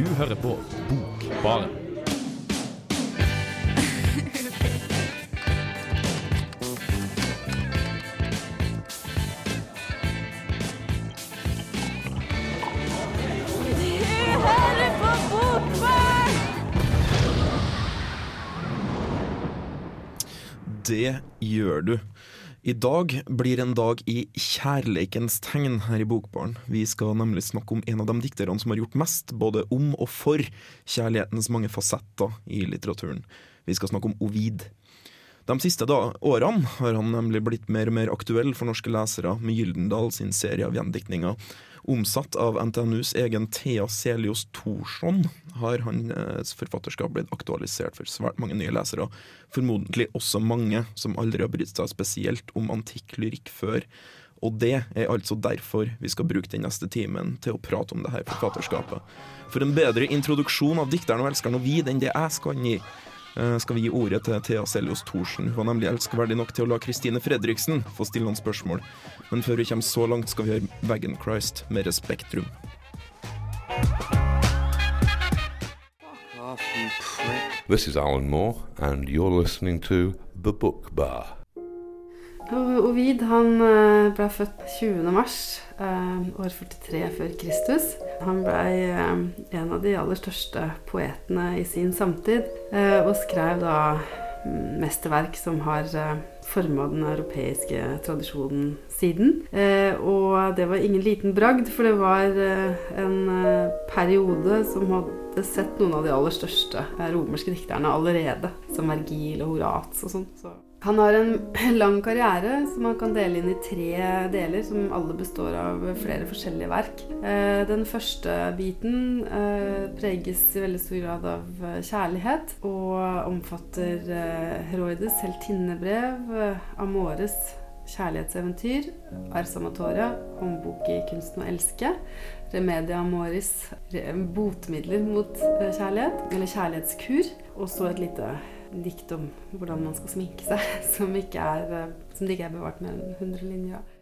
Du hører på Bokbaren. Det gjør du. I dag blir en dag i kjærleikens tegn her i Bokbaren. Vi skal nemlig snakke om en av de dikterne som har gjort mest, både om og for kjærlighetens mange fasetter i litteraturen. Vi skal snakke om Ovid. De siste da, årene har han nemlig blitt mer og mer aktuell for norske lesere, med Gyldendal sin serie av gjendiktninger. Omsatt av NTNUs egen Thea Selios Thorsson har hans forfatterskap blitt aktualisert for svært mange nye lesere. Formodentlig også mange som aldri har brydd seg spesielt om antikk lyrikk før. Og det er altså derfor vi skal bruke den neste timen til å prate om det her forfatterskapet. For en bedre introduksjon av dikteren og elskeren Ovid enn det jeg skal gi, eh, skal vi gi ordet til Thea Seljos Thorsen. Hun var nemlig elskverdig nok til å la Kristine Fredriksen få stille noen spørsmål. Men før vi kommer så langt, skal vi høre Wagon Christ med Respektrum. This is Alan Moore, and you're listening to The Book Bar. Ovid han eh, ble født 20. mars, eh, år 43 før Kristus. Han ble eh, en av de aller største poetene i sin samtid, og skrev da mesterverk som har forma den europeiske tradisjonen siden. Og det var ingen liten bragd, for det var en periode som hadde sett noen av de aller største romerske dikterne allerede, som Vergil og Horat og sånn. Han har en lang karriere som man kan dele inn i tre deler, som alle består av flere forskjellige verk. Eh, Den første biten eh, preges i veldig stor grad av eh, kjærlighet, og omfatter Heroides heltinnebrev, Amores kjærlighetseventyr, Ars Amatoria, håndbok i kunsten å elske, Remedia Amoris, botemidler mot kjærlighet, eller kjærlighetskur, og så et lite dikt om hvordan man skal sminke seg, som, er, eh, som det ikke er bevart mer enn 100 linjer av.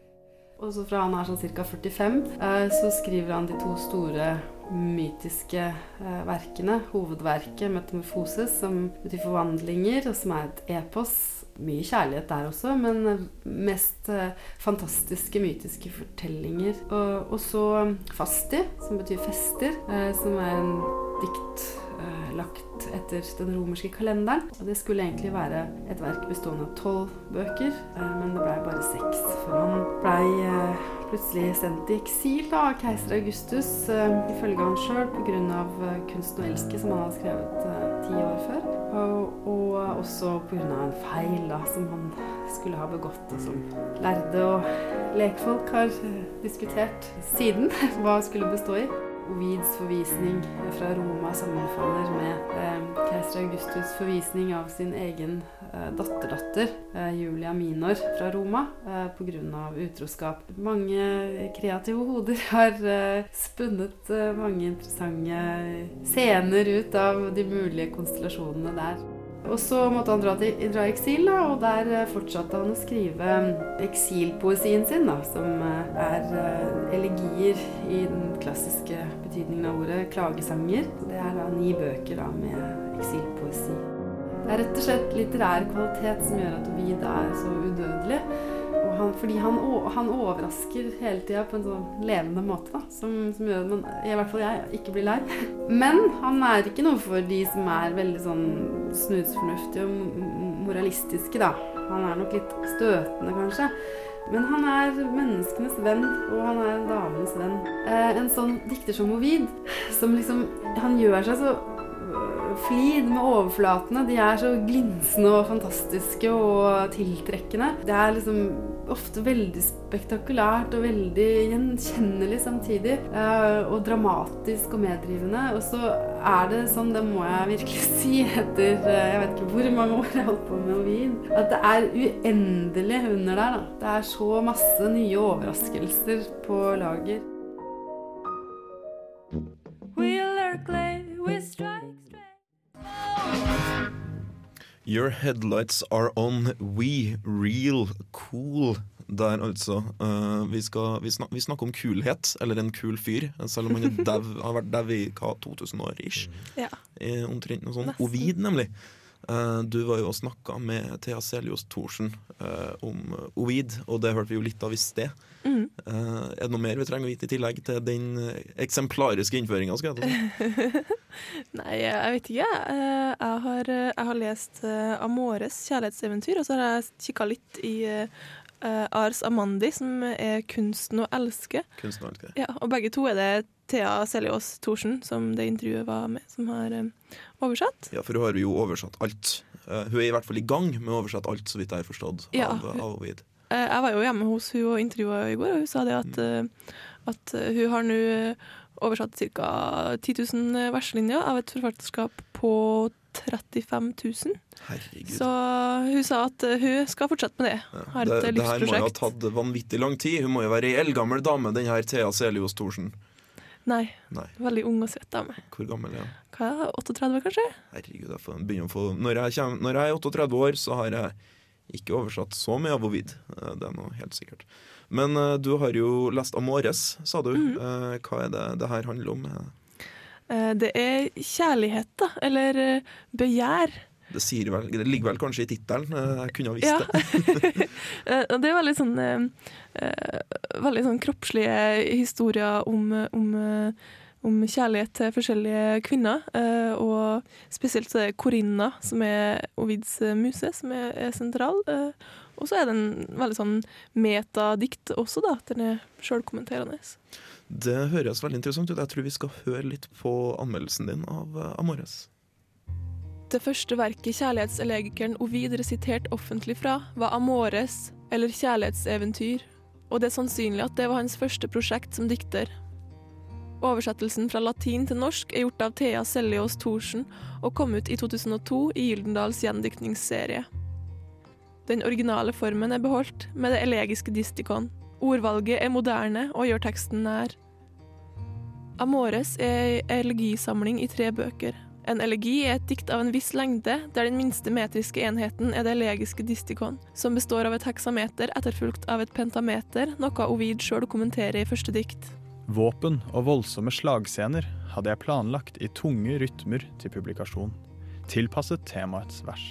Og så fra han er sånn ca. 45, eh, så skriver han de to store mytiske eh, verkene. Hovedverket 'Metamorfoses', som betyr forvandlinger, og som er et epos. Mye kjærlighet der også, men mest fantastiske, mytiske fortellinger. Og, så 'Fasti', som betyr fester, som er en dikt eh, lagt etter den romerske kalenderen. Og det skulle egentlig være et verk bestående av tolv bøker, eh, men det blei bare seks. For han blei eh, plutselig sendt i eksil da, av keiser Augustus, eh, ifølge han sjøl, pga. eh, 'Kunsten å elske', som han hadde skrevet eh, ti år før. Og, og også pga. en feil da, som han skulle ha begått, og som lærde og lekfolk har diskutert siden hva skulle bestå i. Ovids forvisning fra Roma sammenfaller med eh, keiser Augustus' forvisning av sin egen eh, datterdatter, eh, Julia Minor, fra Roma eh, pga. utroskap. Mange kreative hoder har eh, spunnet eh, mange interessante scener ut av de mulige konstellasjonene der. Og så måtte han dra, til, dra i eksil, da, og der eh, fortsatte han å skrive eh, eksilpoesien sin, da, som eh, er elegier i den klassiske betydningen av ordet, klagesanger. Det er da ni bøker da, med eksilpoesi. Det er rett og slett litterær kvalitet som gjør at Ovid er så udødelig. Han, fordi han, han overrasker hele tida på en sånn levende måte, da, som, som gjør at man, i hvert fall jeg, ikke blir lei. Men han er ikke noe for de som er veldig sånn snusfornuftige og moralistiske, da. Han er nok litt støtende, kanskje. Men han er menneskenes venn, og han er damenes venn. Eh, en sånn dikter som Ovid, som liksom Han gjør seg så flid med overflatene. De er så glinsende og fantastiske og tiltrekkende. Det er liksom ofte veldig spektakulært og veldig gjenkjennelig samtidig. eh, Og dramatisk og meddrivende. Og så er det sånn, det må jeg virkelig si etter eh, jeg vet ikke hvor mange år jeg har holdt på med Ovid, at det er uendelig under der. da. Det er så masse nye overraskelser på lager. Your headlights are on, we real cool. der altså Uh, vi, skal, vi, snak, vi snakker om kulhet, eller en kul fyr, selv om han dev, har vært dau i hva, 2000 år ish. Ja. Eh, Omtrent noe sånt. Ovid, nemlig. Eh, du var jo og snakka med Thea Seljos Thorsen eh, om eh, Ovid, og det hørte vi jo litt av i sted. Mm. Eh, er det noe mer vi trenger å vite i tillegg til den eh, eksemplariske innføringa? Nei, jeg vet ikke. Eh, Jeg har, eh, jeg har lest eh, Amores kjærlighetseventyr, og så har jeg kikka litt i eh, eh, Ars Amandi, som er 'Kunsten å elske'. Kunsten og elske. Ja, og begge to er det Thea Seljås Thorsen, som det intervjuet var med, som har eh, oversatt. Ja, for hun har jo oversatt alt. Uh, hun er i hvert fall i gang med å oversette alt, så vidt jeg har forstått. Ja. Av, av Ovid. Uh, Jeg var jo hjemme hos hun og intervjua i går, og hun sa det at, eh, at eh, hun har nå eh, oversatt ca. 10 000 verslinjer av et forfatterskap på 35 000. Herregud. Så hun sa at eh, hun skal fortsette med det. Ja, har et det, det her må jo ha tatt vanvittig lang tid. Hun må jo være ei eldgammel dame, den her Thea Selios Thorsen. Nei, Nei, veldig ung og søt dame. hvor gammel er hun? Hva er det, 38, kanskje? Herregud, jeg får begynne å få når jeg, kommer, når jeg er 38 år, så har jeg ikke oversatt så mye av Ovid. Eh, Det er noe helt sikkert. Men uh, du har jo lest Amores, sa du. Mm -hmm. uh, Hva er det det her handler om? Eh, Det er kjærlighet, da. Eller begjær. Det, vel, det ligger vel kanskje i tittelen. Eh, Jeg kunne ha visst Ja. det. Eh, det er veldig sånn eh, Veldig sånn kroppslige historier om, om, om kjærlighet til forskjellige kvinner. eh, og spesielt så er det Corinna, som er Ovids muse, som er, er sentral. eh, og så er det en veldig sånn metadikt også, da. Den er sjølkommenterende. Det høres veldig interessant ut. Jeg tror vi skal høre litt på anmeldelsen din av Amores. Det første verket kjærlighetselegikeren Ovid resiterte offentlig fra, var Amores, eller Kjærlighetseventyr, og det er sannsynlig at det var hans første prosjekt som dikter. Oversettelsen fra latin til norsk er gjort av Thea Seljås Thorsen og kom ut i 2002 i Gyldendals gjendiktningsserie. Den originale formen er beholdt, med det elegiske distikon. Ordvalget er moderne og gjør teksten nær. Amores er ei elegisamling i tre bøker. En elegi er et dikt av en viss lengde, der den minste metriske enheten er det elegiske distikon, som består av et heksameter etterfulgt av et pentameter, noe Ovid sjøl kommenterer i første dikt. Våpen og voldsomme slagscener hadde jeg planlagt i tunge rytmer til publikasjon, tilpasset temaets vers.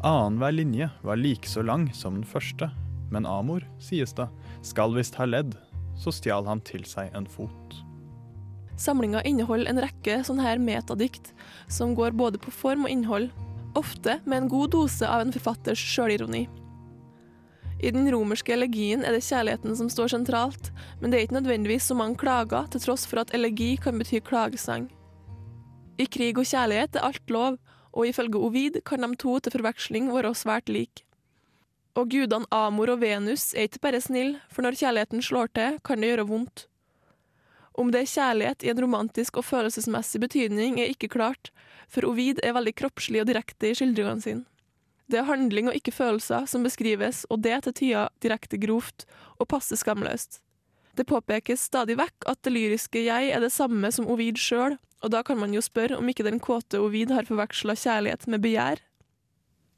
Annenhver linje var like så lang som den første, men Amor, sies det, skal visst ha ledd, så stjal han til seg en fot. Samlinga inneholder en rekke sånne her metadikt, som går både på form og innhold, ofte med en god dose av en forfatters sjølironi. I den romerske elegien er det kjærligheten som står sentralt, men det er ikke nødvendigvis så mange klager, til tross for at elegi kan bety klagesang. I krig og kjærlighet er alt lov, og ifølge Ovid kan de to til forveksling være svært like. Og gudene Amor og Venus er ikke bare snille, for når kjærligheten slår til, kan det gjøre vondt. Om det er kjærlighet i en romantisk og følelsesmessig betydning, er ikke klart, for Ovid er veldig kroppslig og direkte i skildringene sine. Det er handling og ikke følelser som beskrives, og det til tider direkte grovt og passe skamløst. Det påpekes stadig vekk at det lyriske jeg er det samme som Ovid sjøl, og da kan man jo spørre om ikke den kåte Ovid har forveksla kjærlighet med begjær.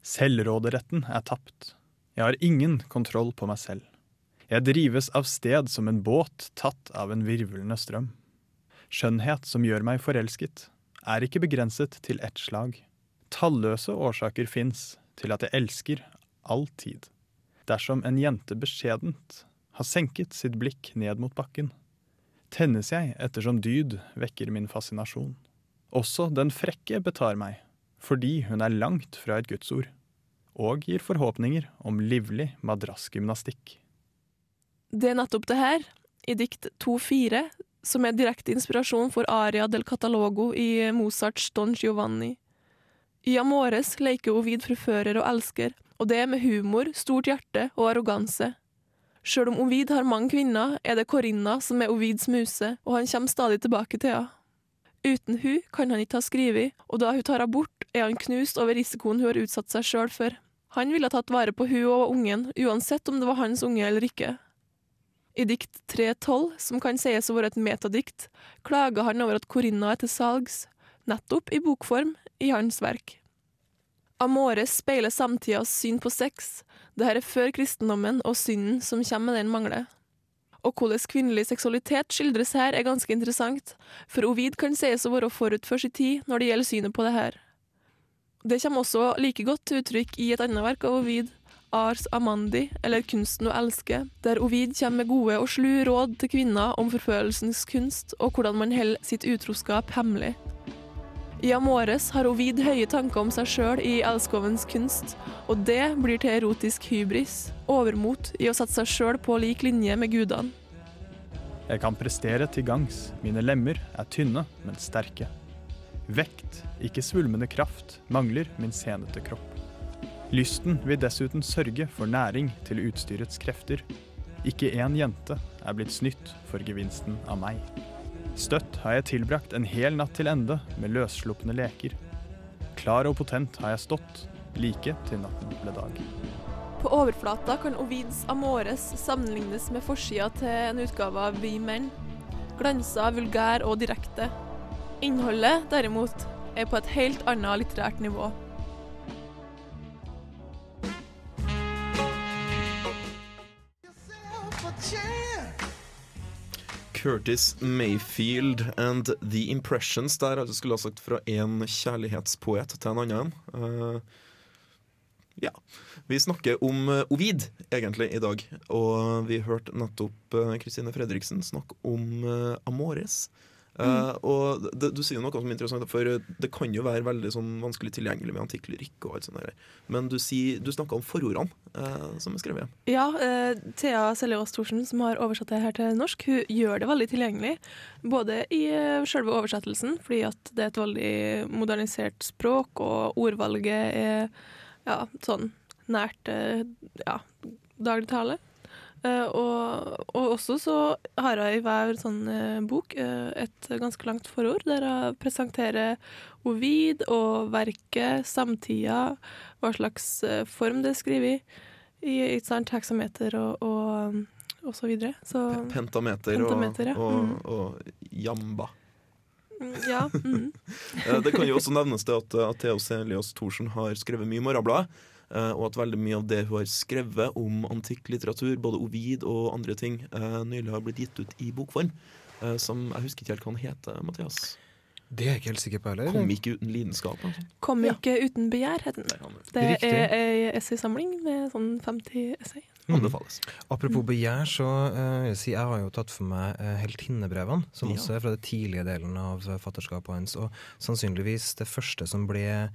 Selvråderetten er tapt. Jeg har ingen kontroll på meg selv. Jeg drives av sted som en båt tatt av en virvlende strøm. Skjønnhet som gjør meg forelsket, er ikke begrenset til ett slag. Talløse årsaker fins til at jeg elsker alltid. Dersom en jente beskjedent har senket sitt blikk ned mot bakken, tennes jeg ettersom dyd vekker min fascinasjon. Også den frekke betar meg, fordi hun er langt fra et gudsord, og gir forhåpninger om livlig madrassgymnastikk. Det er nettopp det her, i dikt 2-4, som er direkte inspirasjon for aria del catalogo i Mozarts Don Giovanni. I Amores leker Ovid forfører og elsker, og det er med humor, stort hjerte og arroganse. Sjøl om Ovid har mange kvinner, er det Corinna som er Ovids muse, og han kommer stadig tilbake til henne. Uten hun kan han ikke ha skrevet, og da hun tar abort, er han knust over risikoen hun har utsatt seg sjøl for. Han ville tatt vare på hun og ungen, uansett om det var hans unge eller ikke. I dikt 3.12, som kan sies å være et metadikt, klager han over at Corinna er til salgs, nettopp i bokform, i hans verk. Amore speiler samtidas syn på sex. Dette er før kristendommen og synden som kommer med den mangler. Og hvordan kvinnelig seksualitet skildres her, er ganske interessant, for Ovid kan sies å være forut for sin tid når det gjelder synet på det her. Det kommer også like godt til uttrykk i et annet verk av Ovid, Ars Amandi, eller Kunsten å elske, der Ovid kommer med gode og slu råd til kvinner om forfølelsens kunst og hvordan man holder sitt utroskap hemmelig. I Amores har Ovid høye tanker om seg sjøl i elskovens kunst, og det blir til erotisk hybris, overmot i å sette seg sjøl på lik linje med gudene. Jeg kan prestere til gangs, mine lemmer er tynne, men sterke. Vekt, ikke svulmende kraft, mangler min senete kropp. Lysten vil dessuten sørge for næring til utstyrets krefter. Ikke én jente er blitt snytt for gevinsten av meg. Støtt har jeg tilbrakt en hel natt til ende med løsslupne leker. Klar og potent har jeg stått, like til natten ble dag. På overflata kan Ovids Amores sammenlignes med forsida til en utgave av Vi menn. Glansa, vulgær og direkte. Innholdet, derimot, er på et helt annet litterært nivå. Curtis Mayfield and The Impressions. Der altså skulle ha sagt fra en kjærlighetspoet til en annen. Uh, ja. Vi snakker om eh, Ovid, egentlig, i dag. Og vi hørte nettopp eh, Kristine Fredriksen snakke om eh, Amores. Eh, og det, Du sier noe som er interessant, for det kan jo være veldig sånn vanskelig tilgjengelig med antikk lyrikk. og alt sånt der. Men du, sier, du snakka om forordene uh, som er skrevet. Ja, uh, Thea Seljås Thorsen, som har oversatt det her til norsk, hun gjør det veldig tilgjengelig. Både i uh, selve oversettelsen, fordi at det er et veldig modernisert språk, og ordvalget er ja, sånn nært eh, ja, dagligtale. Eh, og, og også så har jeg i hver sånn eh, bok eh, et ganske langt forord, der jeg presenterer Ovid og verket, samtida, hva slags eh, form det er skrevet i, i heksameter og, og, og så videre. Så Pentameter, Pentameter, ja. og, og, Mm. og jamba. mm, ja. Mm. Eh, Det kan jo også nevnes det at, at Theo Celias Thorsen har skrevet mye i Morgenbladet. Eh, Og at veldig mye av det hun har skrevet om antikk litteratur, både Ovid og andre ting, eh, nylig har blitt gitt ut i bokform. eh, Som jeg husker ikke helt hva han heter, Mathias. Det er jeg ikke helt sikker på heller. Kom ikke uten lidenskap. Altså. Kom ikke uten begjær, heter den. Det er ei essaysamling med sånn 50 essay. anbefales. Apropos begjær, så eh, vil jeg si jeg har jo tatt for meg uh, Heltinnebrevene, som Ja. også er fra den tidlige delen av uh, fatterskapet hans, og sannsynligvis det første som ble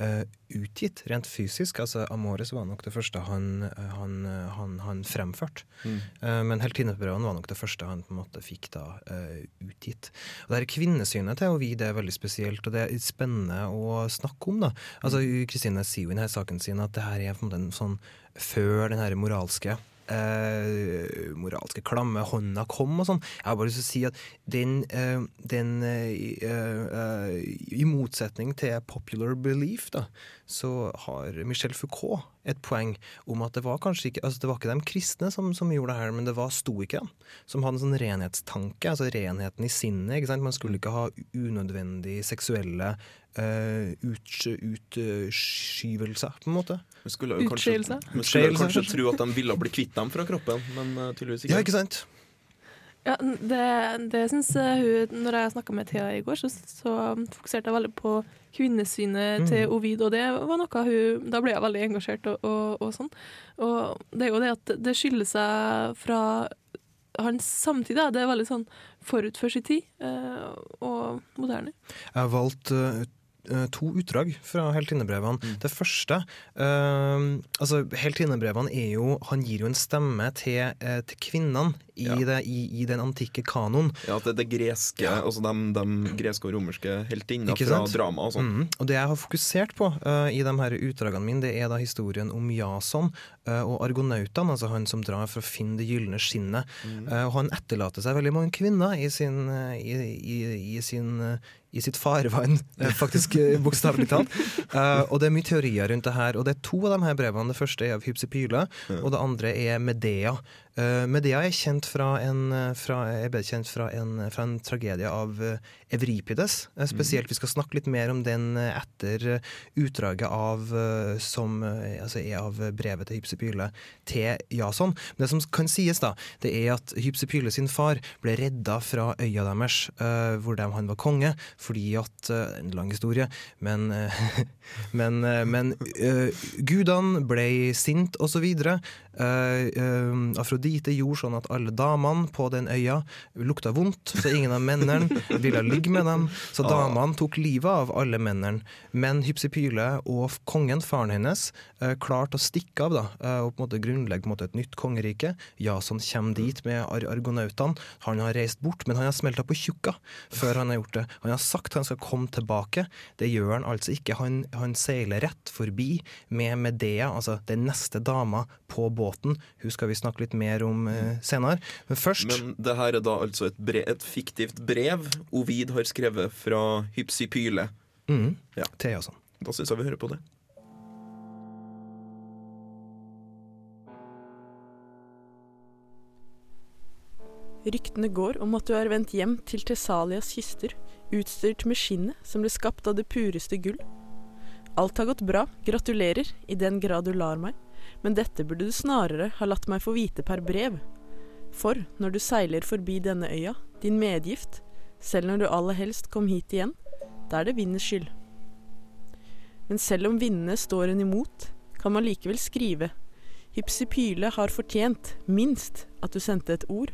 eh, utgitt rent fysisk. Altså Amores var nok det første han, eh, han, eh, han, han fremførte. Mm. Uh, men Heltinnebrødene var nok det første han på en måte fikk da uh, utgitt. Og det her kvinnesynet til Ovid er veldig spesielt, og det er spennende å snakke om. da. Altså Kristine sier jo i denne saken sin at det her er på en måte en sånn før den her moralske eh, moralske klamme hånda kom og sånn. Jeg har bare lyst til å si at den, eh, den eh, eh, I motsetning til popular belief, da, så har Michel Foucault et poeng om at det var kanskje ikke altså det var ikke de kristne som, som gjorde det her, men det var stoikerne som hadde en sånn renhetstanke, altså renheten i sinnet. ikke sant? Man skulle ikke ha unødvendig seksuelle uh, utskyvelser, på en måte. Vi skulle jo kanskje, vi skulle kanskje tro at de ville bli kvitt dem fra kroppen, men eh, tydeligvis ikke. Ja, ikke sant? Ja, det, det syns hun Når jeg snakka med Thea i går, så, så fokuserte jeg veldig på kvinnesynet Mm. til Ovid, og det var noe hun Da ble jeg veldig engasjert og, og, og sånn. Og det er jo det at det skiller seg fra hans samtid. Da. Det er veldig sånn forut for sin tid eh, og moderne. Jeg har valgt eh, eh, to utdrag fra heltinnebrevene. Det første uh, altså Heltinnebrevene er jo Han gir jo en stemme til, eh, til kvinnene i, Ja. det, i, i den antikke kanon. Ja, at det, det greske, altså de, de greske og romerske heltinner fra drama og sånn. Mhm. Og det jeg har fokusert på uh, i de her utdragene mine, det er da historien om Jason uh, og argonautene, altså han som drar for å finne det gylne skinnet. Eh, og han etterlater seg veldig mange kvinner i sin, i, i, sin i sitt farvann, faktisk bokstavelig talt. Uh, og det er mye teorier rundt det her. Og det er to av de her brevene. Det første er av Hypsipyle, og det andre er Medea. Eh, Medea er kjent fra en, eh, fra, er kjent fra en, fra en tragedie av eh, Evripides. Eh, Spesielt, Vi skal snakke litt mer om den eh, etter eh, utdraget av eh, som eh, altså er av brevet til Hypsipyle til Jason. Men det som kan sies, da, det er at Hypsipyle sin far ble redda fra øya deres, eh, hvor de, han var konge, fordi at eh, En lang historie, men, eh, men, eh, men uh, gudene ble sint, videre. Eh, eh, Afrodite gjorde sånn at alle damene på den øya lukta vondt, så ingen av mennene ville ligge med dem. Så damene tok livet av alle mennene. Men Hypsipyle og kongen, faren hennes, uh, klarte å stikke av da, eh, og på en måte grunnlegge på en måte, et nytt kongerike. Jason kommer dit med ar argonautene. Han har reist bort, men han har smelta på tjukka før han har gjort det. Han har sagt han skal komme tilbake. Det gjør han altså ikke. Han, han seiler rett forbi med Medea, altså den neste dama, på båten. Hun skal vi snakke litt mer om eh, senere. Men først Men det her er da altså et, brev, et fiktivt brev Ovid har skrevet fra Hypsipyle. mm, Ja. til Jason. Da syns jeg vi hører på det. Ryktene går om at du er vendt hjem til Tessalias kyster, utstyrt med skinnet som ble skapt av det pureste gull. Alt har gått bra, gratulerer, i den grad du lar meg, men dette burde du snarere ha latt meg få vite per brev. For når du seiler forbi denne øya, din medgift, selv når du aller helst kom hit igjen, da er det vindens skyld. Men selv om vindene står en imot, kan man likevel skrive Hypsipyle har fortjent, minst, at du sendte et ord.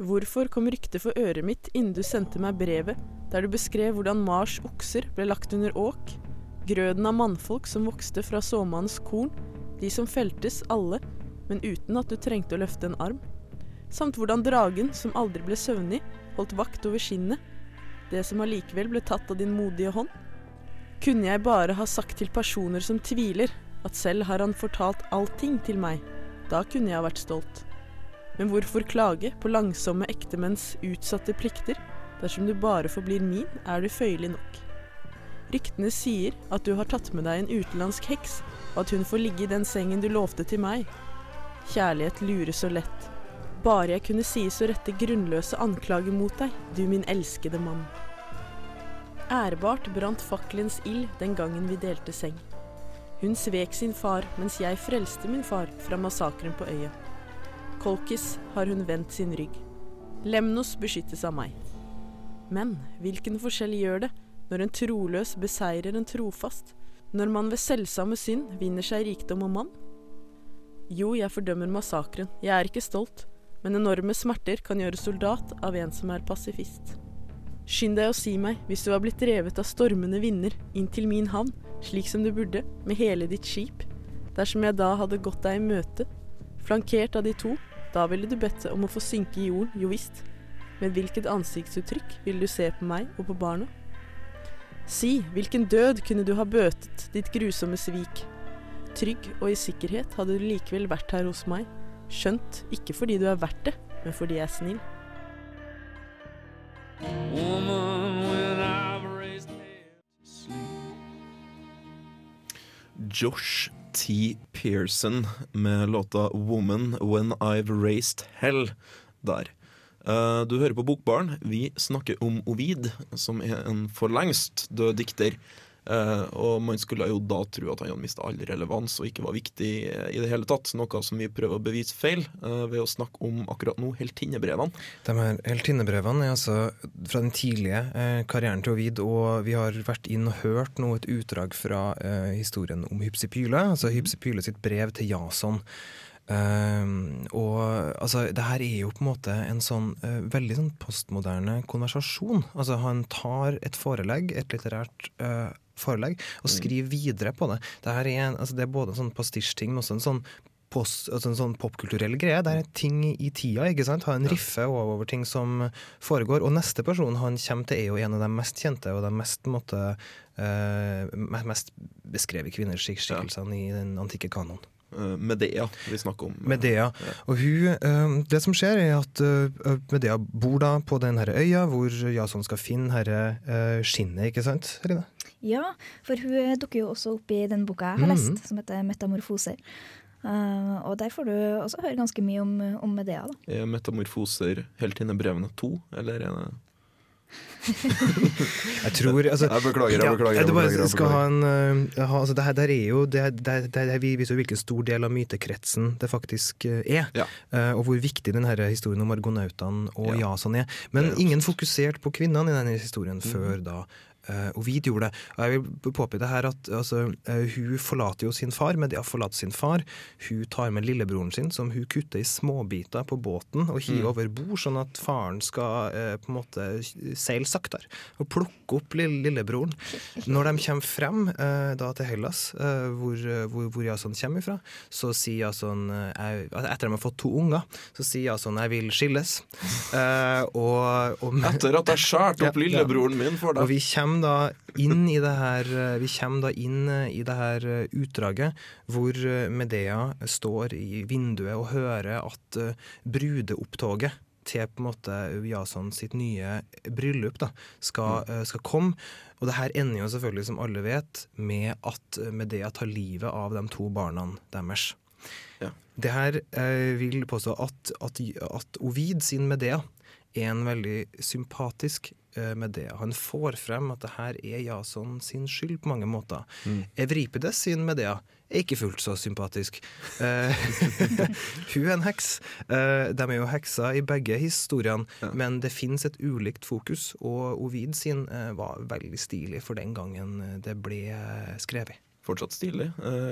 Hvorfor kom ryktet for øret mitt innen du sendte meg brevet der du beskrev hvordan Mars okser ble lagt under åk, grøden av mannfolk som vokste fra såmannens korn, de som feltes alle, men uten at du trengte å løfte en arm, samt hvordan dragen, som aldri ble søvnig, holdt vakt over skinnet, det som allikevel ble tatt av din modige hånd? Kunne jeg bare ha sagt til personer som tviler, at selv har han fortalt allting til meg, da kunne jeg ha vært stolt. Men hvorfor klage på langsomme ektemenns utsatte plikter? Dersom du bare forblir min, er du føyelig nok. Ryktene sier at du har tatt med deg en utenlandsk heks, og at hun får ligge i den sengen du lovte til meg. Kjærlighet lurer så lett. Bare jeg kunne sies å rette grunnløse anklager mot deg, du min elskede mann. Ærbart brant fakkelens ild den gangen vi delte seng. Hun svek sin far mens jeg frelste min far fra massakren på øya. Kolkis har hun vendt sin rygg. Lemnos beskyttes av meg. Men hvilken forskjell gjør det når en troløs beseirer en trofast, når man ved selvsamme synd vinner seg rikdom og mann? Jo, jeg fordømmer massakren, jeg er ikke stolt, men enorme smerter kan gjøre soldat av en som er pasifist. Skynd deg å si meg hvis du har blitt drevet av stormende vinder inn til min havn, slik som du burde, med hele ditt skip. Dersom jeg da hadde gått deg i møte, flankert av de to, da ville du bedt om å få synke i jorden, jo visst. Med hvilket ansiktsuttrykk vil du se på meg og på barna? Si, hvilken død kunne du ha bøtet ditt grusomme svik? Trygg og i sikkerhet hadde du likevel vært her hos meg, skjønt ikke fordi du er verdt det, men fordi jeg er snill. Josh T. Pearson med låta 'Woman When I've Raised Hell' der. Eh, Du hører på Bokbaren. Vi snakker om Ovid, som er en for lengst død dikter. Eh, og man skulle jo da tro at han hadde mista all relevans og ikke var viktig i det hele tatt. Noe som vi prøver å bevise feil eh, ved å snakke om akkurat nå heltinnebrevene. De her heltinnebrevene er altså fra den tidlige karrieren til Ovid, og vi har vært inn og hørt nå et utdrag fra historien om Hypsipyle, altså Hypsipyle sitt brev til Jason. Um, og altså, det her er jo på en måte en sånn uh, veldig sånn postmoderne konversasjon. Altså Han tar et forelegg, et litterært uh, forelegg, og skriver videre på det. Det, her er, en, altså, det er både en sånn pastisjting, men også en sånn post, altså en sånn popkulturell greie. Det er ting i tida. ikke sant? Ha en riffe over, over ting som foregår. Og neste person han kommer til, er jo en av de mest kjente og de mest, måte, eh, mest beskrevet kvinneskikkelsene i den antikke kanon. Eh, Medea vi snakker om. Medea. Og hun, eh, det som skjer, er at eh, Medea bor da på den øya hvor Jason skal finne herre eh, skinnet, ikke sant? Rine? Ja, for hun dukker jo også opp i den boka jeg har lest, Mhm. som heter 'Metamorfoser'. Eh, og der får du også høre ganske mye om, om Medea. da. Er metamorfoser helt inne i brevene to, eller er det Jeg tror altså, Jeg beklager, jeg beklager. Ja, det bare skal ha en uh, ha, altså det, her, der er jo, det, det, det, det viser hvilken stor del av mytekretsen det faktisk uh, er. Ja. Uh, og hvor viktig denne historien om argonautene og Ja. Jason er. Men ingen fokuserte på kvinnene i denne historien mm. før da. Uh, Ovid gjorde. Og jeg vil påpeke det her at altså, uh, hun forlater jo sin far, men de har forlatt sin far. Hun tar med lillebroren sin, som hun kutter i småbiter på båten og hiver Mm. over bord, sånn at faren skal uh, på en måte seile saktere og plukke opp lille, lillebroren. Når de kommer frem eh, da til Hellas, eh, hvor, eh, hvor, hvor Jason kommer ifra, så sier Jason eh, jeg, altså, Etter de har fått to unger, så sier Jason jeg vil skilles. Eh, og, og, Etter at jeg skjærte opp lillebroren min for deg. og vi kommer da inn i det her eh, Vi kommer da inn eh, i det her eh, utdraget hvor Medea står i vinduet og hører at brudeopptoget til på en måte Jason sitt nye bryllup da, skal, Mm. skal komme. Og det her ender jo selvfølgelig, som alle vet, med at Medea tar livet av de to barna deres. Ja. Det her eh, vil påstå at, at, at Ovid sin Medea er en veldig sympatisk eh, det. Han får frem at det her er Jason sin skyld på mange måter. Mm. Evripides sin Medea er ikke fullt så sympatisk. Eh, hun er en heks. Eh, de er jo hekser i begge historiene, Ja. men det fins et ulikt fokus, og Ovid sin var veldig stilig for den gangen det ble skrevet. Fortsatt stilig.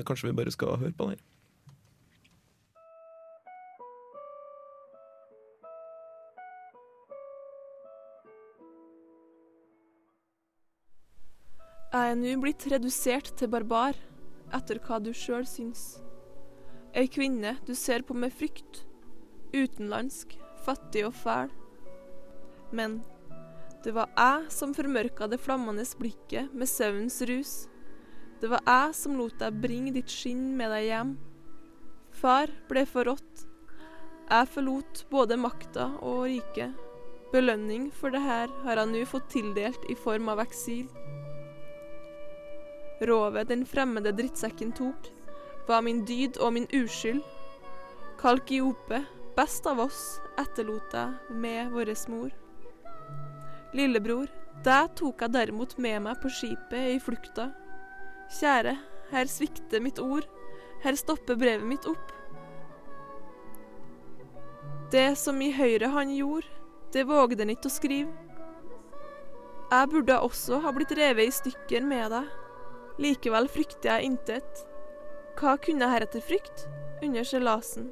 Kanskje vi bare skal høre på den her. Jeg er nå blitt redusert til barbar, etter hva du sjøl syns. Ei kvinne du ser på med frykt, utenlandsk, fattig og fæl. Men det var jeg som formørka det flammende blikket med søvnens rus. Det var jeg som lot deg bringe ditt skinn med deg hjem. Far ble forrådt. Jeg forlot både makta og riket. Belønning for det her har jeg nå fått tildelt i form av eksil. Rovet den fremmede drittsekken tok, var min dyd og min uskyld. Kalkiope, best av oss, etterlot jeg med våres mor. Lillebror, deg tok jeg derimot med meg på skipet i flukta. Kjære, her svikter mitt ord, her stopper brevet mitt opp. Det som i høyre han gjorde, det vågde han ikke å skrive. Jeg burde også ha blitt revet i stykker med deg. Likevel frykter jeg intet. Hva kunne jeg heretter frykte under seilasen,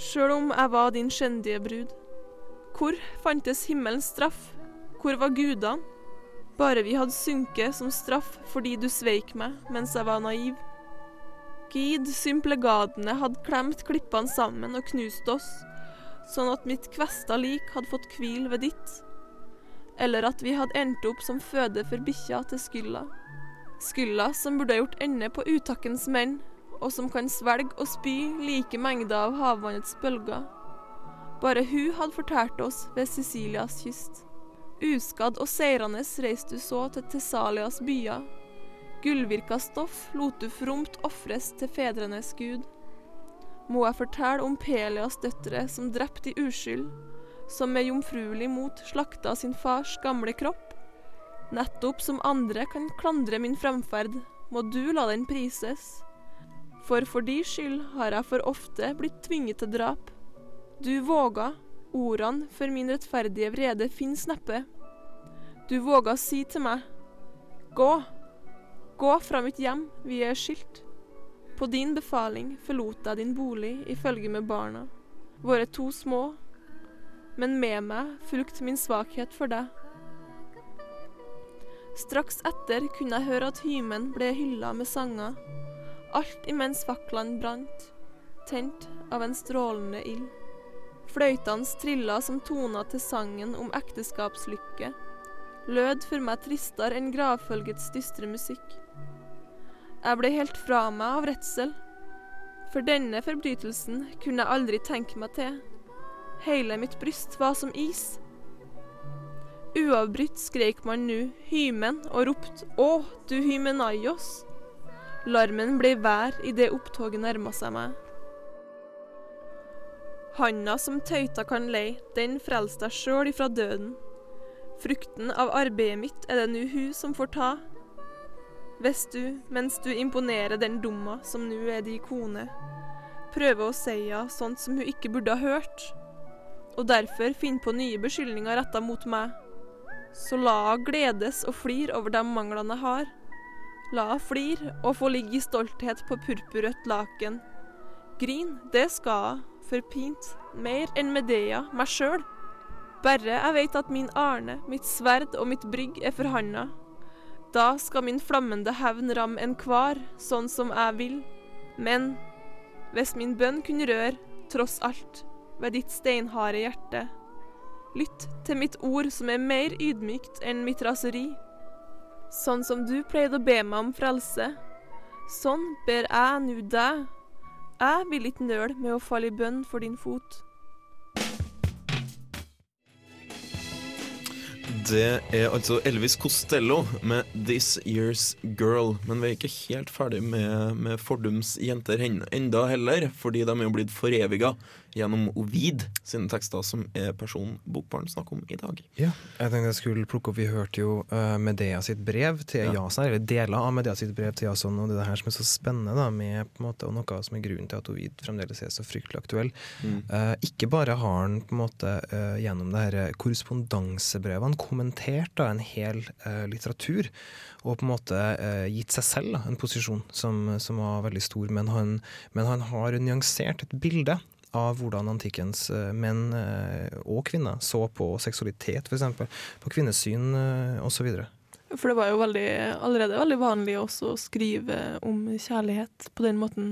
sjøl om jeg var din skjendige brud? Hvor fantes himmelens straff? Hvor var gudene? Bare vi hadde sunket som straff fordi du sveik meg mens jeg var naiv. Gid symplegadene hadde klemt klippene sammen og knust oss, sånn at mitt kvesta lik hadde fått hvil ved ditt. Eller at vi hadde endt opp som føde for bikkja til Skylla. Skylla som burde ha gjort ende på utakkens menn, og som kan svelge og spy like mengder av havvannets bølger. Bare hun hadde fortært oss ved Sicilias kyst. Uskadd og seirende reiste du så til Tessalias byer. Gullvirka stoff lot du fromt ofres til fedrenes gud. Må jeg fortelle om Pelias døtre som drepte i uskyld, som med jomfruelig mot slakta sin fars gamle kropp? Nettopp som andre kan klandre min fremferd, må du la den prises. For for din skyld har jeg for ofte blitt tvinget til drap. Du våga, ordene for min rettferdige vrede fins neppe. Du våga si til meg, gå, gå fra mitt hjem, vi er skilt. På din befaling forlot jeg din bolig i følge med barna, våre to små, men med meg fulgte min svakhet for deg. Straks etter kunne jeg høre at hymen ble hylla med sanger, alt imens faklene brant, tent av en strålende ild. Fløytene trilla som toner til sangen om ekteskapslykke, lød for meg tristere enn gravfølgets dystre musikk. Jeg ble helt fra meg av redsel, for denne forbrytelsen kunne jeg aldri tenke meg til. Hele mitt bryst var som is. Uavbrutt skrek man nå hymen og ropte Å, du hymenaios! Larmen ble vær idet opptoget nærma seg meg. Handa som tøyta kan lei, den frelste deg sjøl ifra døden. Frukten av arbeidet mitt er det nu hun som får ta. Hvis du, mens du imponerer den dumma som nu er di kone, prøver å seia sånt som hun ikke burde ha hørt, og derfor finner på nye beskyldninger retta mot meg, så la hun gledes og flir over de manglene har. La hun flir og få ligge i stolthet på purpurrødt laken. Grin, det skal hun, forpint, mer enn Medea, meg sjøl. Bare jeg veit at min Arne, mitt sverd og mitt brygg er for. Da skal min flammende hevn ramme enhver, sånn som jeg vil. Men hvis min bønn kunne røre, tross alt, ved ditt steinharde hjerte, lytt til mitt ord som er mer ydmykt enn mitt raseri. Sånn som du pleide å be meg om frelse, sånn ber jeg nu deg. Jeg vil ikke nøle med å falle i bønn for din fot. Det er altså Elvis Costello med 'This Year's Girl'. Men vi er ikke helt ferdig med, med fordums jenter enda heller, fordi de er jo blitt foreviga gjennom Ovid sine tekster, som er personen Bokbarn snakker om i dag. Ja, jeg tenkte jeg skulle plukke opp Vi hørte jo uh, Medea sitt brev til Ja. Jason, eller deler av Medea sitt brev til Jason, og det er det her som er så spennende, da, med måte, og noe som er grunnen til at Ovid fremdeles er så fryktelig aktuell. Mm. Uh, ikke bare har han på en måte uh, gjennom det her korrespondansebrevene kommentert da, en hel litteratur, og på en måte gitt seg selv da, en posisjon som, som var veldig stor, men han, men han har nyansert et bilde av hvordan antikkens eh, menn eh, og kvinner så på seksualitet, f.eks. På kvinnesyn eh, osv. For det var jo veldig, allerede veldig vanlig også å skrive om kjærlighet på den måten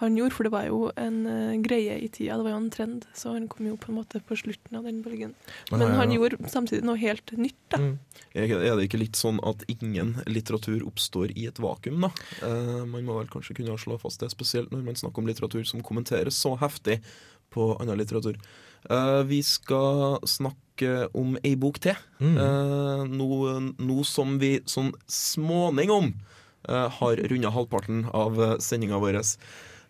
han gjorde, for det var jo en uh, greie i tida, det var jo en trend, så han kom jo på en måte på slutten av den bølgen. Men Men han jo- gjorde samtidig noe helt nytt, da. Mm. Er det ikke litt sånn at ingen litteratur oppstår i et vakuum, da? Uh, man må vel kanskje kunne slå fast det, spesielt når man snakker om litteratur som kommenteres så heftig på annen litteratur. Uh, vi skal snakke om ei bok til, Mm. eh, noe, nå som vi sånn småningom eh, har runda halvparten av sendinga vår.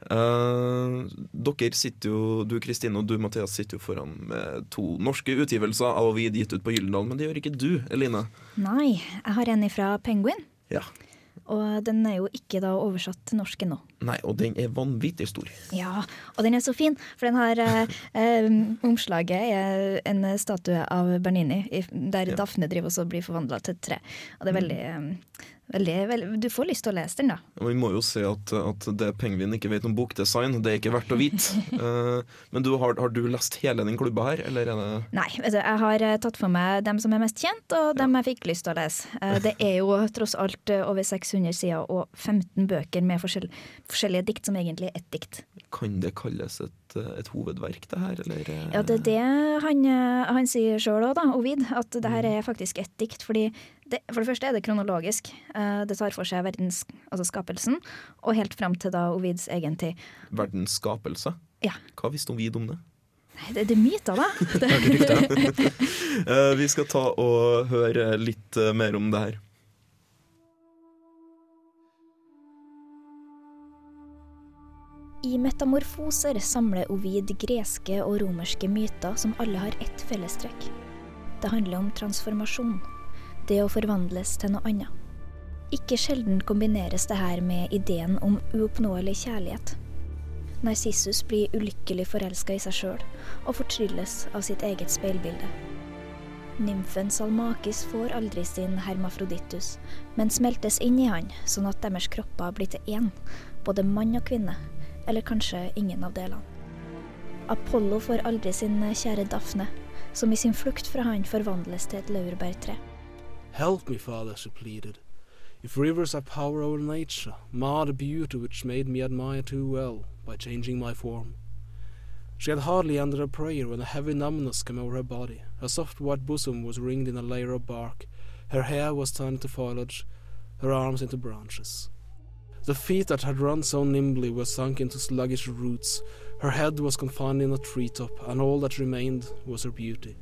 Eh, dere sitter jo, du Kristine og du Mathias sitter jo foran med to norske utgivelser av Ovid gitt ut på Gyldendal, men det gjør ikke du, Eline. Nei, jeg har en fra Penguin. Ja. Og den er jo ikke da oversatt til norsk ennå. Nei, og den er vanvittig stor. Ja, og den er så fin, for den har eh, eh, Omslaget er en statue av Bernini, der der Daphne driver og blir forvandla til et tre. Og det er veldig, mm. veldig, veldig Du får lyst til å lese den, da. Og vi må jo si at, at det Pengvin ikke vet om bokdesign, det er ikke verdt å vite. Eh, men du, har, har du lest hele den klubba her, eller er det Nei, altså, jeg har eh, tatt for meg dem som er mest kjent, og dem jeg fikk lyst til å lese. Eh, Det er jo tross alt eh, over 600 sider og 15 bøker med forskjell, forskjellige dikt som egentlig er ett dikt. Kan det kalles et, et hovedverk, det her, eller? eh? Ja, det er det han, eh, han sier sjøl òg, da, Ovid, at det her er faktisk ett dikt. fordi det, For det første er det kronologisk. Eh, Det tar for seg verdens, altså skapelsen, og helt fram til da Ovids egen tid. Verdens skapelse? Ja. Hva visste Ovid om det? Nei, Det, det er myter, da. Det, Eh, vi skal ta og høre litt eh, mer om det her. I Metamorfoser samler Ovid greske og romerske myter som alle har ett fellestrekk. Det handler om transformasjon. Det å forvandles til noe annet. Ikke sjelden kombineres det her med ideen om uoppnåelig kjærlighet. Narsissus blir ulykkelig forelska i seg sjøl og fortrylles av sitt eget speilbilde. Nymfen Salmakis får aldri sin hermafrodittus, men smeltes inn i han, sånn at deres kropper blir til én, både mann og kvinne, eller kanskje ingen av delene. Apollo får aldri sin kjære Daphne, som i sin flukt fra han forvandles til et laurbærtre. Help me, Father, she pleaded. If rivers have power over nature, mar the beauty which made me admire too well by changing my form. She had hardly ended her prayer when a heavy numbness came over her body. Her soft white bosom was ringed in a layer of bark. Her hair was turned into foliage, her arms into branches. The feet that had run so nimbly were sunk into sluggish roots. Her head was confined in a treetop, and all that remained was her beauty.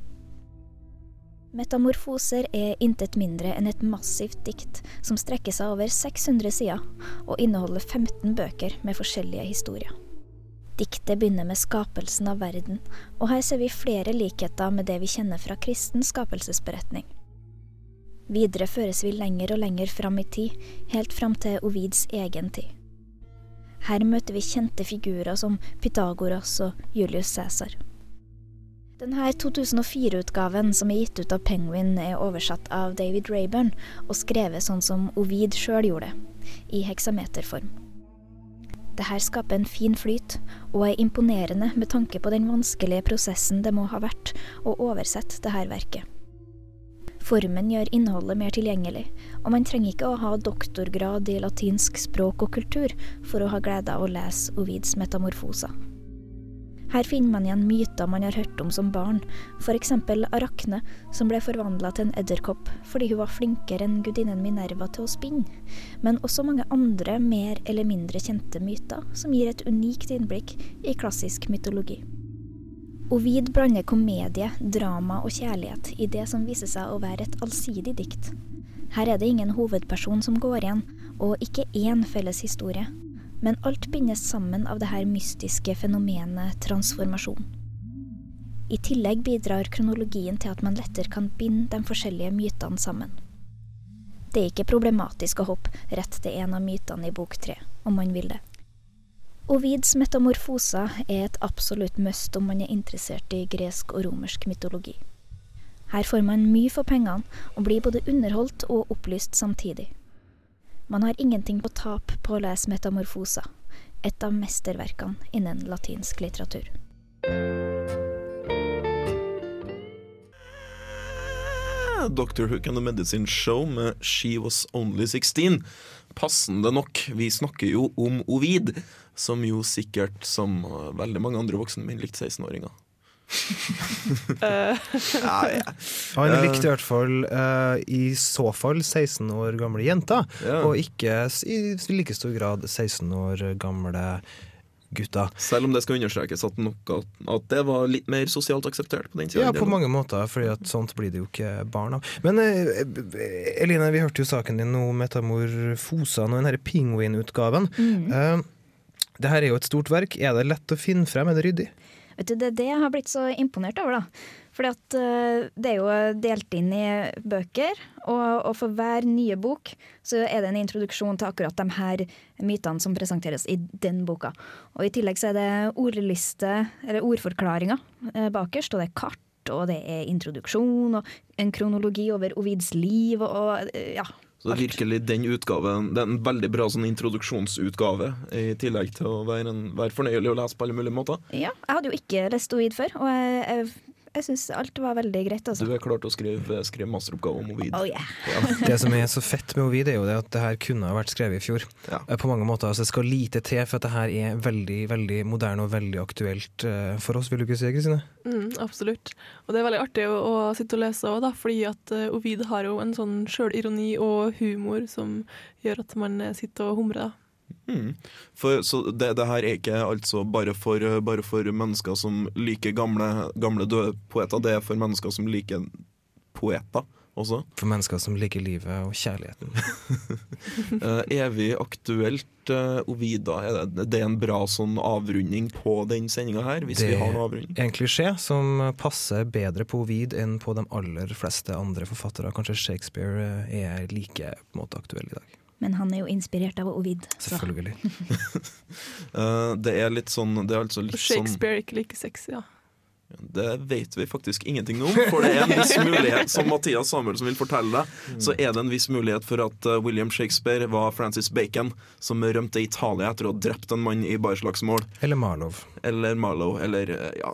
Metamorfoser er intet mindre enn et massivt dikt som strekker seg over 600 sider og inneholder 15 bøker med forskjellige historier. Diktet begynner med skapelsen av verden, og her ser vi flere likheter med det vi kjenner fra kristen skapelsesberetning. Videre føres vi lenger og lenger fram i tid, helt fram til Ovids egen tid. Her møter vi kjente figurer som Pythagoras og Julius Cæsar. Denne 2004-utgaven som er gitt ut av Penguin, er oversatt av David Rayburn og skrevet sånn som Ovid sjøl gjorde i heksameterform. Dette skaper en fin flyt, og er imponerende med tanke på den vanskelige prosessen det må ha vært å oversette dette verket. Formen gjør innholdet mer tilgjengelig, og man trenger ikke å ha doktorgrad i latinsk språk og kultur for å ha glede av å lese Ovids metamorfoser. Her finner man igjen myter man har hørt om som barn, f.eks. Arakne, som ble forvandla til en edderkopp fordi hun var flinkere enn gudinnen Minerva til å spinne, men også mange andre mer eller mindre kjente myter som gir et unikt innblikk i klassisk mytologi. Ovid blander komedie, drama og kjærlighet i det som viser seg å være et allsidig dikt. Her er det ingen hovedperson som går igjen, og ikke én felles historie. Men alt bindes sammen av det her mystiske fenomenet transformasjon. I tillegg bidrar kronologien til at man lettere kan binde de forskjellige mytene sammen. Det er ikke problematisk å hoppe rett til en av mytene i bok tre, om man vil det. Ovids metamorfoser er et absolutt must om man er interessert i gresk og romersk mytologi. Her får man mye for pengene, og blir både underholdt og opplyst samtidig. Man har ingenting på tap på å lese Metamorfosa, et av mesterverkene innen latinsk litteratur. Dr. Hook and the Medicine Show med She Was Only 16. Passende nok, vi snakker jo om Ovid, som jo sikkert, som veldig mange andre voksne menn, likte 16-åringer. ja, ja. Han likte i hvert fall uh, i så fall 16 år gamle jenter, Ja. og ikke i like stor grad 16 år gamle gutter. Selv om det skal understrekes at, noe, at det var litt mer sosialt akseptert på den tida. Ja, på mange måter, fordi at sånt blir det jo ikke barn av. Men eh, Eline, vi hørte jo saken din nå, metamorfosene og den her Penguin-utgaven. Eh, det her er jo et stort verk. Er det lett å finne frem? Er det ryddig? Vet du, Det er det jeg har blitt så imponert over. da. Fordi at eh, Det er jo delt inn i bøker, og, og for hver nye bok så er det en introduksjon til akkurat de her mytene som presenteres i den boka. Og I tillegg så er det ordliste, eller ordforklaringer eh, bakerst, og det er kart. Og det er introduksjon og en kronologi over Ovids liv og, og eh, ja. Så det er virkelig den utgaven Det er en veldig bra sånn introduksjonsutgave, i tillegg til å være, en, være fornøyelig å lese på alle mulige måter. ja. Jeg hadde jo ikke lest Ovid før, og jeg, jeg, jeg syns alt var veldig greit. Du har er klar til å skrive, skrive masteroppgave om Ovid. Oh, yeah. Det som er så fett med Ovid, er jo det at det her kunne ha vært skrevet i fjor. Ja. Eh, På mange måter, altså Det skal lite til for at det her er veldig veldig moderne og veldig aktuelt eh, for oss, vil du ikke si, Kristine? Mm, absolutt. Og det er veldig artig å, å sitte og lese òg, fordi at eh, Ovid har jo en sånn sjølironi og humor som gjør at man eh, sitter og humrer. da. Mm. For, så det, det her er ikke altså bare for, bare for mennesker som liker gamle, gamle døde poeter, det er for mennesker som liker poeter også. For mennesker som liker livet og kjærligheten. uh, evig aktuelt uh, Ovida, er det, det er en bra sånn avrunding på den sendinga her, hvis Det vi har noe avrunding? er en klisjé som passer bedre på Ovid enn på de aller fleste andre forfattere. Kanskje Shakespeare eh, er like på en måte aktuell i dag. Men han er jo inspirert av Ovid. så- Selvfølgelig. Eh, det er litt sånn Det er altså litt sånn Shakespeare er ikke like sexy, ja. Det vet vi faktisk ingenting om, for det er en viss mulighet, som Mathias Samuelsen vil fortelle deg, så er det en viss mulighet for at eh, William Shakespeare var Francis Bacon, som rømte Italia etter å ha drept en mann i barslagsmål. Eller Marlow. Eller Marlowe, eller eh, ja,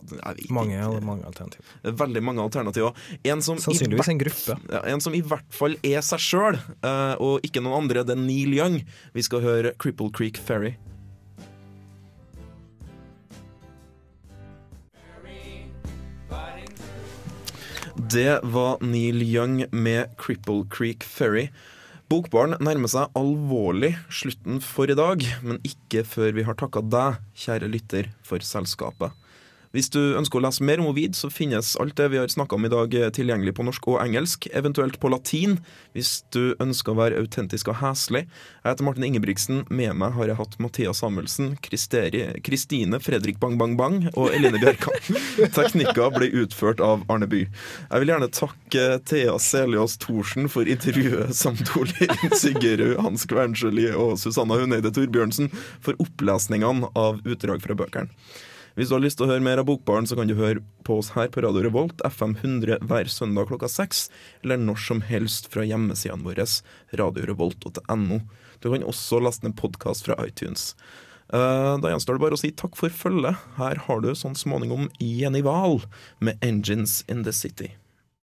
Mange, mange alternativer. Veldig mange alternativer. En Sannsynligvis en gruppe. ja, en som i hvert fall er seg sjøl, og ikke noen andre, det er Neil Young. Vi skal høre Cripple Creek Ferry. Det var Neil Young med Cripple Creek Ferry. Bokbaren nærmer seg alvorlig slutten for i dag, men ikke før vi har takka deg, kjære lytter, for selskapet. Hvis du ønsker å lese mer om Ovid, så finnes alt det vi har snakka om i dag eh, tilgjengelig på norsk og engelsk, eventuelt på latin, hvis du ønsker å være autentisk og heslig. Jeg heter Martin Ingebrigtsen. Med meg har jeg hatt Mathias Samuelsen, Kristine Fredrik Bang Bang Bang og Eline Bjerkan. Teknikker ble utført av Arne By. Jeg vil gjerne takke Thea Seliås Thorsen for intervjuet samt Olin Siggerud, Hans Kvernsjøli og Susanna Huneide Torbjørnsen for opplesningene av utdrag fra bøkene. Hvis du har lyst til å høre mer av Bokbaren, så kan du høre på oss her på Radio Revolt, FM 100 hver søndag klokka seks, eller når som helst fra hjemmesidene våre, radiorevolt.no. Du kan også laste ned podkast fra iTunes. Uh, da gjenstår det bare å si takk for følget. Her har du sånn småningom Jenny Wahl med 'Engines in the City'.